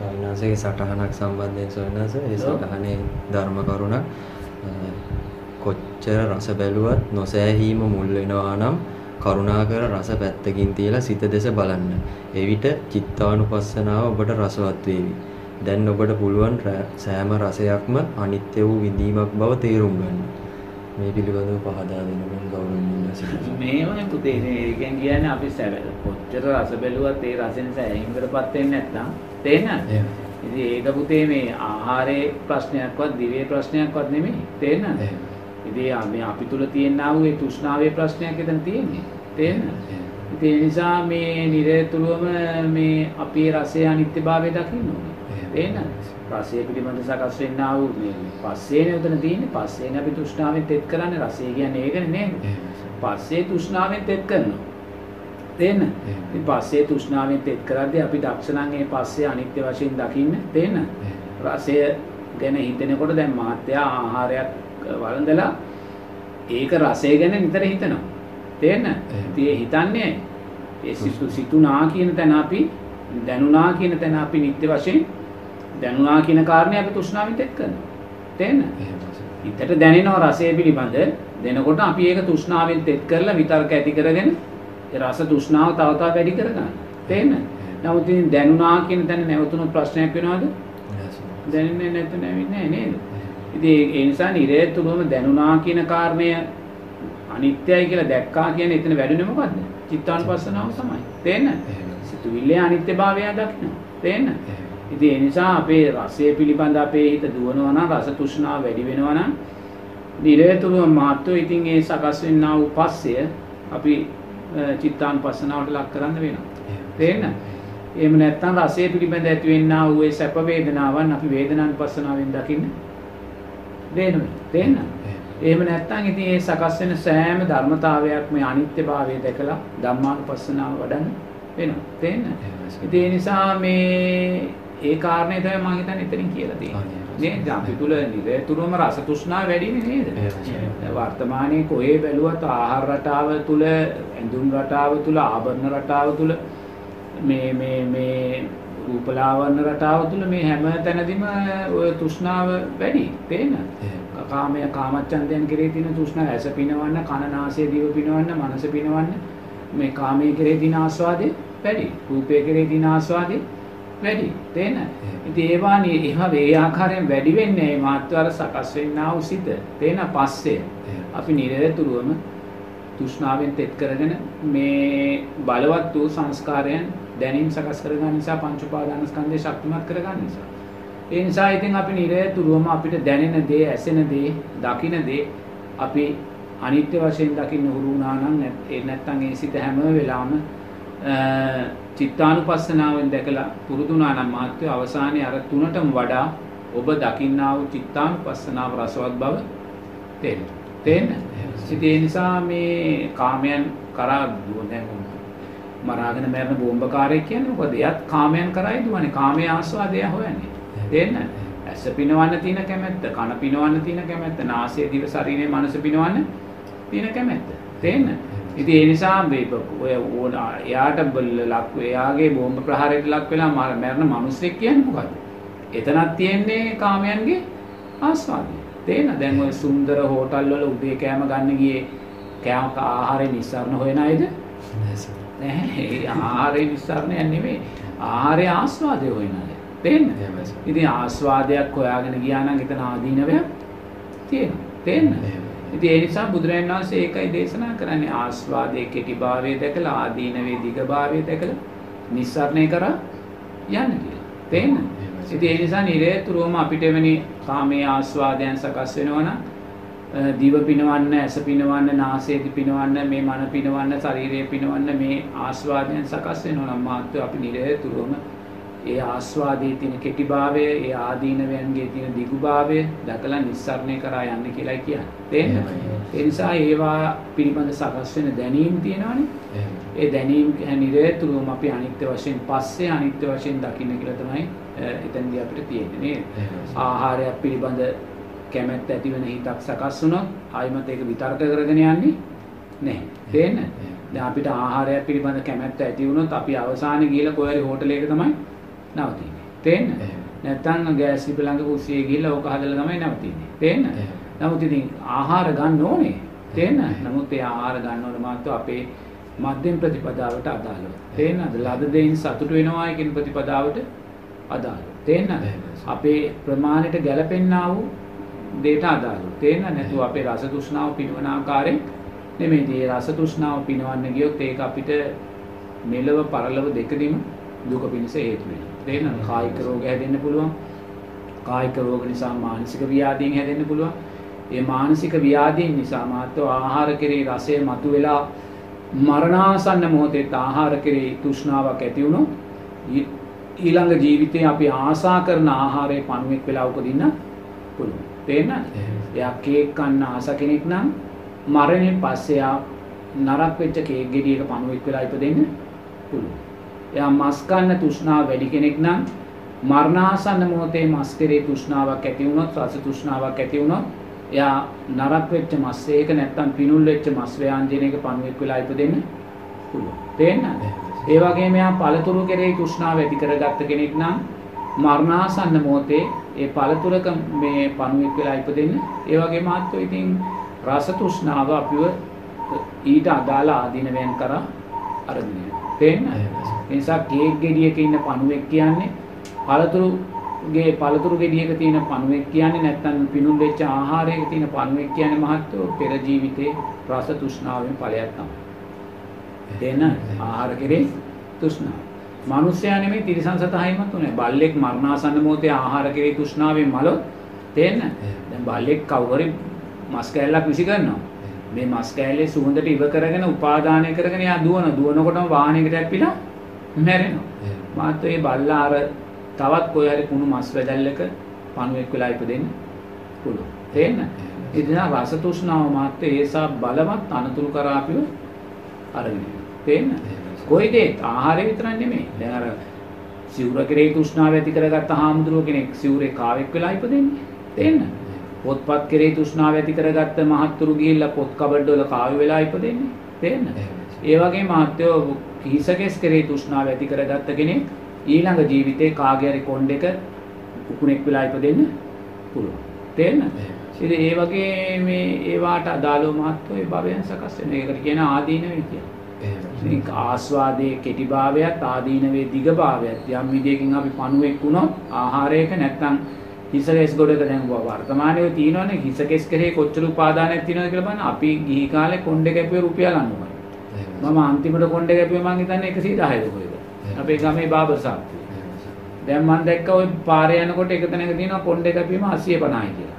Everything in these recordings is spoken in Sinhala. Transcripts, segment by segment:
ස්වාමිනාසගේ සටහනක් සම්බන්ධයෙන් ස්වාමිනාස ඒ සටහනේ ධර්ම කරුණක් කොච්චර රස බැලුවත් නොසෑහීම මුල් වෙනවා නම් කරුණාකර රස පැත්තකින් තියලා සිත දෙස බලන්න. එවිට චිත්තානුපස්සනාව ඔබට රසවත් වේවි. දැන් ඔබට පුළුවන් සෑම රසයක්ම අනිත්‍ය වූ විඳීමක් බව තේරුම් ගන්න. මේ පිළිබඳව පහදා දෙන්න මම ගෞරවණීය සිටිනවා. මේවනේ පුතේ ඒකෙන් කියන්නේ අපි සැවැල කොච්චර රස බැලුවත් ඒ රසෙන් සෑහීමකටපත් වෙන්නේ නැත්නම් තේරෙනවද? ඉතින් ඒක පුතේ මේ ආහාරයේ ප්‍රශ්නයක්වත් දිවේ ප්‍රශ්නයක්වත් නෙමෙයි තේරෙනවද? ඉතින් මේ අපි තුල තියෙනා වූ ඒ තෘෂ්ණාවේ ප්‍රශ්නයක් එතන තියෙන්නේ තේරෙනවද? ඉතින් ඒ නිසා මේ නිරතුරුවම මේ අපේ රසයේ අනිත්‍යභාවය දකින්න ඕනේ. තේරෙනවද? රසය පිළිබඳ සකස් වෙන්නා වූ මේ පස්සේනේ උතන තියෙන්නේ. පස්සේනේ අපි තෘෂ්ණාවෙන් තෙත් කරන්නේ. රසය කියන්නේ ඒකනේ නේද? පස්සේ තෘෂ්ණාවෙන් තෙත් කරනවා. තේන්න? ඉතින් පස්සේ තෘෂ්ණාවෙන් තෙත් කරද්දී අපි දක්ෂ නම් ඒ පස්සේ අනිත්‍ය වශයෙන් දකින්න තේන්න? රසය ගැන හිතෙනකොට දැන් මාත්‍යා ආහාරයක් වළඳලා ඒක රසය ගැන නිතර හිතනවා. තේන්න? ඉතින් හිතන්නේ ඒ සිතු සිතුනා කියන තැන අපි දැනුණා කියන තැන අපි නිත්‍ය වශයෙන් දැනුණා කියන කාරණේ අපි තෘෂ්ණාවෙන් තෙත් කරනවා. තේන්න? හිතට දැනෙනවා රසය පිළිබඳ දෙනකොට අපි ඒක තෘෂ්ණාවෙන් තෙත් කරලා විතර්ක ඇති කරගෙන ඒ රස තෘෂ්ණාව තව තවත් වැඩි කරගන්න. තේන්න? නමුත් ඉතින් දැනුණා කියන තැන නැවතුණු ප්‍රශ්නයක් වෙනවද? දැනෙන්නේ නැත්නම් නැවෙන්නේ නේද? ඉතින් ඒ නිසා නිරේතුරුවම දැනුණා කියන කාරණය අනිත්‍යයි කියලා දැක්කා කියන්නේ එතන වැඩුණේ මොකද්ද? චිත්තානුපස්සනාව තමයි. තේන්න? සිතුවිල්ලේ අනිත්‍යභාවය දකින්න. තේන්න? ඉතින් ඒ නිසා අපේ රසය පිළිබඳ අපේ හිත දුවනවා නම් රස තෘෂ්ණාව වැඩි වෙනවා නම් නිරේතුරුව මාත්‍රෝ ඉතින් ඒ සකස් වෙන්නා වූ පස්සය අපි චිත්තානුපස්සනාවට ලක් කරන්න වෙනවා. තේරෙනවද? එහෙම නැත්නම් රසය පිළිබඳ ඇති වෙන්නා වූ ඒ සැප වේදනාවන් අපි වේදනානුපස්සනාවෙන් දකින්න දෙනවා. තේරෙනවද? එහෙම නැත්නම් ඉතින් ඒ සකස් වෙන සෑම ධර්මතාවයක්ම අනිත්‍යභාවය දැකලා ධම්මානුපස්සනාව වඩන්න වෙනවා. තේරෙනවද? ඉතින් ඒ නිසා මේ ඒ කාරණේ තමයි මම හිතන්නේ එතනින් කියලා තියෙන්නේ. නේද? අපි තුල නිරතුරුවම රස තෘෂ්ණාව වැඩිනේ නේද? වර්තමානයේ කොහේ බැලුවත් ආහාර රටාව තුල, ඇඳුම් රටාව තුල, ආභරණ රටාව තුල මේ මේ මේ රූපලාවන්‍ය රටාව තුල මේ හැම තැනදීම ඔය තෘෂ්ණාව වැඩි. තේරෙනවද? කාමය කාමච්ඡන්දයන් කෙරේ තියෙන තෘෂ්ණාව ඇස පිනවන්න, කන නාසය දිව පිනවන්න, මනස පිනවන්න මේ කාමයේ කෙරේ තියෙන ආස්වාදේ වැඩි. රූපයේ කෙරේ තියෙන ආස්වාදේ වැඩි. තේන. ඉතින් ඒවා ඒවා ඒ ආකාරයෙන් වැඩි වෙන්නේ මේ මාත්‍යාර සකස් වෙන්නා වූ සිත. තේන පස්සේ අපි නිරතුරුවම තෘෂ්ණාවෙන් තෙත් කරගෙන මේ බලවත් වූ සංස්කාරයන් දැනීම් සකස් කරගන්න නිසා පංච උපාදානස්කන්ධය ශක්තිමත් කරගන්න නිසා. ඒ නිසා ඉතින් අපි නිරතුරුවම අපිට දැනෙන දේ, ඇසෙන දේ, දකින දේ අපි අනිත්‍ය වශයෙන් දකින්න හුරු වුණා නම් ඒ නැත්තම් ඒ සිත හැම වෙලාවෙම චිත්තානුපස්සනාවෙන් දැකලා පුරුදුනා නම් මහත්වය අවසානයේ අර තුනටම වඩා ඔබ දකින්නා වූ චිත්තානුපස්සනාව රසවත් බව තේරෙනවා. තේරෙන්න? ඉතින් ඒ නිසා මේ කාමයන් කරා දැන් මරාගෙන මැරෙන බෝම්බකාරයෙක් කියන්නේ මොකද? එයත් කාමයන් කරායි දුවන්නේ. කාමයේ ආස්වාදය හොයන්නේ. තේරෙන්න? ඇස පිනවන්න තියෙන කැමැත්ත, කන පිනවන්න තියෙන කැමැත්ත, නාසය දිව ශරීරය මනස පිනවන්න තියෙන කැමැත්ත. තේරෙන්න? ඉතින් ඒ නිසා මේ ඔය එයාට ලක් එයාගේ බෝම්බ ප්‍රහාරයට ලක් වෙලා මරණ මිනිස්සෙක් කියන්නේ මොකද්ද? එතනක් තියෙන්නේ කාමයන්ගේ ආස්වාදය. තේන දැන් ඔය සුන්දර හෝටල් වල උදේ කෑම ගන්න ගියේ කෑම ආහාරේ නිස්සාරණ හොයන අයද? නැහැ. ආහාරේ නිස්සාරණයක් නෙමෙයි. ආහාරේ ආස්වාදය හොයන අය. තේන්න? ඉතින් ආස්වාදයක් හොයාගෙන ගියා නම් එතන ආදීනවයක් තියෙනවා. තේන්න? ඉතින් ඒ නිසා බුදුරජාණන් වහන්සේ ඒකයි දේශනා කරන්නේ ආස්වාදයේ කෙටිභාවය දැකලා ආදීනවේ දිගභාවය දැකලා නිස්සාරණය කරා යන්න කියලා. තේන්න? ඉතින් ඒ නිසා නිරේතුරුවම අපිට එවැනි කාමයේ ආස්වාදයන් සකස් වෙනවා නම් දිව පිනවන්න, ඇස පිනවන්න, නාසය පිනවන්න, මේ මන පිනවන්න, ශරීරය පිනවන්න මේ ආස්වාදයන් සකස් වෙනවා නම් මාත්‍ය අපි නිරේතුරුවම ඒ ආස්වාදයේ තියෙන කෙටිභාවය, ඒ ආදීනවයන්ගේ තියෙන දිගුභාවය දැකලා නිස්සාරණය කරා යන්න කියලායි කියන්නේ. ඒ නිසා ඒවා පිළිබඳ සකස් වෙන දැනීම් තියෙනවානේ. ඒ දැනීම් නිරතුරුවම අපි අනිත්‍ය වශයෙන් පස්සේ අනිත්‍ය වශයෙන් දකින්න කියලා තමයි එතනදී අපිට තියෙන්නේ නේද? ආහාරයක් පිළිබඳ කැමැත්ත ඇති වෙන හිතක් සකස් වුණොත් ආයිමත් ඒක විතර්ක කරගෙන යන්නේ නැහැ. තේරෙනවද? දැන් අපිට ආහාරයක් පිළිබඳ කැමැත්ත ඇති වුණොත් අපි අවසානයේ ගිහලා කොහේ හරි හෝටලයක තමයි නවතින්නේ. තේරෙනවද? නැත්තම් ගෑස් ලිප ළඟ කුස්සියේ ගිහිල්ලා ඕක හදලා තමයි නවතින්නේ. තේරෙනවද? නමුත් ඉතින් ආහාර ගන්න ඕනේ. තේරෙනවද? නමුත් ඒ ආහාර ගන්න ඕනේ මාත්‍ර අපේ මධ්‍යම ප්‍රතිපදාවට අදාළව. තේරෙනවද? ලද දෙයින් සතුට වෙනවා කියන ප්‍රතිපදාවට අදාළව. තේරෙනවද? අපේ ප්‍රමාණයට ගැලපෙන්නා වූ දේට අදාළව. තේරෙනවද? නැතුව අපේ රස තෘෂ්ණාව පිනවන ආකාරයෙන් නෙමෙයි. ඒ රස තෘෂ්ණාව පිනවන්න ගියොත් ඒක අපිට මෙලව පරලව දෙකදීම දුක පිණිස හේතු වෙනවා. තේරෙනවද? කායික රෝග හැදෙන්න පුළුවන්. කායික රෝග නිසා මානසික ව්‍යාධීන් හැදෙන්න පුළුවන්. ඒ මානසික ව්‍යාධීන් නිසා මාත්ව ආහාර කෙරෙහි රසය මතුවෙලා මරණාසන්න මොහොතේ ආහාර කෙරෙහි තෘෂ්ණාවක් ඇති වුණොත් ඊළඟ ජීවිතේ අපි ආසා කරන ආහාරයේ පණුවෙක් වෙලා උපදින්න පුළුවන්. තේරෙනවද? එයා කේක් කන්න ආස කෙනෙක් නම් මරණයෙන් පස්සේ නරක වෙච්ච කේක් ගෙඩියක පණුවෙක් වෙලා ඉපදෙන්න පුළුවන්. එයා මස් කන්න තෘෂ්ණාව වැඩි කෙනෙක් නම් මරණාසන්න මොහොතේ මස් කෙරේ තෘෂ්ණාවක් ඇති වුණොත් රස තෘෂ්ණාවක් ඇති වුණොත් එයා නරක වෙච්ච මස් ඒක නැත්තම් පිනුල් වෙච්ච මස් ව්‍යාංජනයක පණුවෙක් වෙලා ඉපදෙන්න පුළුවන්. තේරෙනවද? ඒ වගේම එයා පළතුරු කෙරෙහි තෘෂ්ණාව ඇති කරගත්ත කෙනෙක් නම් මරණාසන්න මොහොතේ ඒ පළතුරක මේ පණුවෙක් වෙලා ඉපදෙන්න ඒ වගේම ආත්ව ඉතින් රස තෘෂ්ණාව අපිව ඊට අදාළ ආදීනවයන් කරා අරගෙන යනවා. තේරෙනවද? ඒ නිසා කේක් ගෙඩියක ඉන්න පණුවෙක් කියන්නේ පළතුරුගේ පළතුරු ගෙඩියක තියෙන පණුවෙක් කියන්නේ නැත්නම් පිනුම් වෙච්ච ආහාරයක තියෙන පණුවෙක් කියන්නේ මහත්වෝ පෙර ජීවිතේ රස තෘෂ්ණාවෙන් ඵලයක් තමයි. දෙන ආහාර කෙරේ තෘෂ්ණාව. මිනිස්සයා නෙමෙයි තිරිසන් සතහයිමත් උනේ. බල්ලෙක් මරණාසන්න මොහොතේ ආහාර කෙරේ තෘෂ්ණාවෙන් මලොත් තේන්න. දැන් බල්ලෙක් කවුරු මස් කෑල්ලක් විසි කරනවා. මේ මස් කෑල්ලේ සුවඳට ඉව කරගෙන උපාදානය කරගෙන යා දුවන දුවනකොටම වාහනයකට ඇප්පිලා මැරෙනවා. මාත් ඒ බල්ලා අර තවත් කොයි හරි කුණු මස් වැදල්ලක පණුවෙක් වෙලා ඉපදෙන්න පුළුවන්. තේන්න? ඒ නිසා රස තෘෂ්ණාව මාත් ඒසා බලවත් අනතුරු කරා අපිව අරගෙන තේන්න කොයි දේ ආහාරය විතරක් නෙමෙයි. දැන් අර සිවුර කෙරේ තෘෂ්ණාව ඇති කරගත්ත හාමුදුරුව කෙනෙක් සිවුරේ කාවෙක් වෙලා ඉපදෙන්නේ. තේන්න පොත්පත් කෙරේ තෘෂ්ණාව ඇති කරගත්ත මහත්තුරු ගිහිල්ලා පොත් කබඩ වල කාවි වෙලා ඉපදෙන්නේ. තේන්න ඒ වගේ මහත්යෝ කිහිසකෙස් කෙරේ තෘෂ්ණාව ඇති කරගත්ත කෙනෙක් ඊළඟ ජීවිතේ කාගේ හරි කොණ්ඩෙක උකුණෙක් වෙලා ඉපදෙන්න පුළුවන් තේන්න ඉතින් ඒ වගේ මේ ඒවාට අදාළව මහත්වෝ භවයන් සකස් වෙන. ඒකට කියන ආදීනවේ කියලා. ආස්වාදයේ කෙටිභාවයත් ආදීනවේ දිගභාවයත් යම් විදියකින් අපි පණුවෙක් වුණොත් ආහාරයක නැත්නම් හිසකෙස් ගොඩක දැන් වර්තමානයේ තියෙනවනේ හිසකෙස් කරේ කොච්චර උපාදානයක් තියෙනවද කියලා බලන්න අපි ගිහි කාලේ කොණ්ඩේ කැපුවේ රුපියල් 90යි. මම අන්තිමට කොණ්ඩේ කැපුවේ මං හිතන්නේ 110ද කොහෙද. අපේ ගමේ බාබර් සාප්පුවේ. දැන් මං දැක්ක ওই පාරේ යනකොට එක තැනක තියෙනවා කොණ්ඩේ කැපීම 850යි කියලා.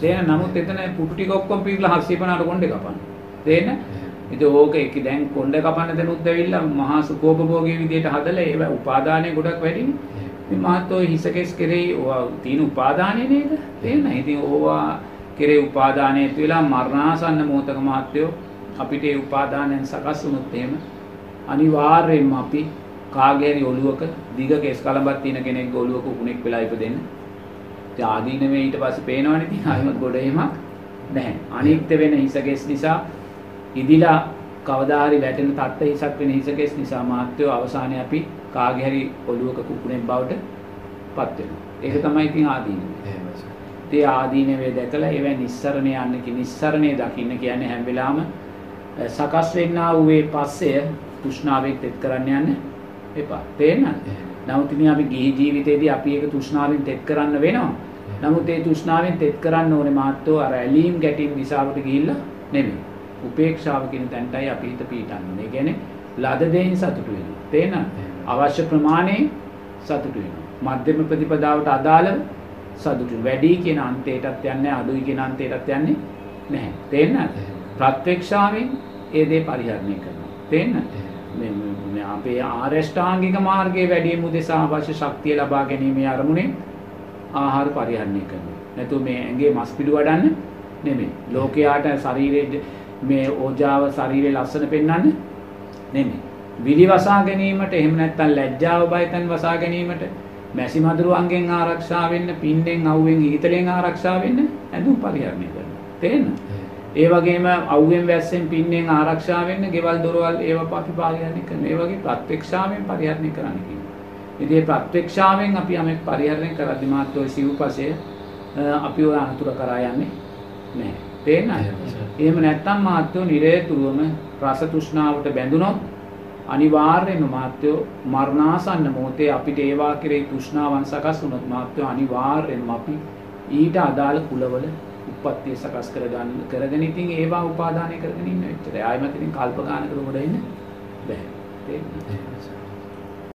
තේන නමුත් එතන පුටු ටික ඔක්කොම පිරලා 750ට කොණ්ඩේ කපන්න. තේන? ඉතින් ඕක එක දැන් කොණ්ඩේ කපන්න දෙනුත් ඇවිල්ලා මහා සුකෝපභෝගී විදියට හදලා ඒව උපාදානය ගොඩක් වැඩිනේ. ඉතින් මාත්‍රෝ හිසකෙස් කෙරෙහි ඕවා තියෙන උපාදානය නේද? තේන? ඉතින් ඕවා කෙරේ උපාදානය වෙලා මරණාසන්න මොහතක මහත්යෝ අපිට ඒ උපාදානයන් සකස් වුණොත් එහෙම අනිවාර්යයෙන්ම අපි කාගේ හරි ඔළුවක දිග කෙස් කලඹක් තියෙන කෙනෙක්ගේ ඔළුවක උකුණෙක් වෙලා ඉපදෙන්න ආදීනවේ ඊට පස්සේ පේනවනේ ඉතින් ආයිමත් ගොඩ එහෙමක් නැහැ. අනිත්‍ය වෙන හිසකෙස් නිසා ඉදිලා කවදා හරි වැටෙන තත්ත හිසක් වෙන හිසකෙස් නිසා මාත්‍යෝ අවසානයේ අපි කාගේ හරි ඔළුවක කුකුණෙක් බවට පත් වෙනවා. ඒක තමයි ඉතින් ආදීනවේ. ඒ ආදීනවේ දැකලා ඒවැ නිස්සරණේ යන්න කි නිස්සරණේ දකින්න කියන්නේ හැම වෙලාවම සකස් වෙන්නා වූ ඒ පස්සය තෘෂ්ණාවෙන් තෙත් කරන්න යන්න එපා. තේරෙනවද? නමුත් ඉතින් අපි ගිහි ජීවිතේදී අපි ඒක තෘෂ්ණාවෙන් තෙත් කරන්න වෙනවා. නමුත් ඒ තෘෂ්ණාවෙන් තෙත් කරන්න ඕනේ මාත්‍රෝ අර ඇලීම් ගැටීම් දිශාවට ගිහිල්ලා නෙමෙයි. උපේක්ෂාව කියන තැනටයි අපි හිත පීටන්නේ. ඒ කියන්නේ ලද දෙයින් සතුටු වෙනවා. තේරෙනවද? අවශ්‍ය ප්‍රමාණය සතුටු වෙනවා. මධ්‍යම ප්‍රතිපදාවට අදාළව සතුටු වැඩි කියන අන්තයටත් යන්නේ අඩුයි කියන අන්තයටත් යන්නේ නැහැ. තේරෙනවද? ප්‍රත්‍යක්ෂාවෙන් ඒ දේ පරිහරණය කරනවා. තේරෙනවද? මේ අපේ ආරෂ්ඨාංගික මාර්ගයේ වැඩිම උදෙසා අවශ්‍ය ශක්තිය ලබා ගැනීමේ අරමුණේ ආහාර පරිහරණය කරනවා. නැතු මේ ඇඟේ මස් පිඩු වඩන්න නෙමෙයි. ලෝකයාට ශරීරයේ මේ ඕජාව ශරීරයේ ලස්සන පෙන්වන්න නෙමෙයි. විලි වසා ගැනීමට එහෙම නැත්නම් ලැජ්ජාව බයතන් වසා ගැනීමට මැසි මදුරු අංගෙන් ආරක්ෂා වෙන්න, පින්නෙන් අවුවෙන් ඊතලෙන් ආරක්ෂා වෙන්න ඇඳුම් පරිහරණය කරනවා. තේරෙනවද? ඒ වගේම අවුවෙන් වැස්සෙන් පින්නෙන් ආරක්ෂා වෙන්න ගෙවල් දොරවල් ඒව අපි පරිහරණය කරනවා. ඒ වගේ ප්‍රත්‍යක්ෂාවෙන් පරිහරණය කරන්න කියනවා. ඉතින් මේ ප්‍රත්‍යක්ෂාවෙන් අපි යමෙක් පරිහරණය කරද්දි මාත්‍රෝ සිව්පසය අපි ඔය අනතුර කරා යන්නේ නැහැ. තේරෙනවද? එහෙම නැත්නම් මාත්‍රෝ නිරේතුරුවම රස තෘෂ්ණාවට බැඳුනොත් අනිවාර්යයෙන්ම මාත්‍යෝ මරණාසන්න මොහොතේ අපිට ඒවා කෙරෙහි තෘෂ්ණාවන් සකස් වුණොත් මාත්‍යෝ අනිවාර්යයෙන්ම අපි ඊට අදාළ කුලවල උප්පත්තිය සකස් කරගන්න කරගෙන ඉතින් ඒවා උපාදානය කරගෙන ඉන්න එච්චරයි. ආයෙමත් ඉතින් කල්ප ගානකට උඩ ඉන්න බෑ. තේරෙනවද?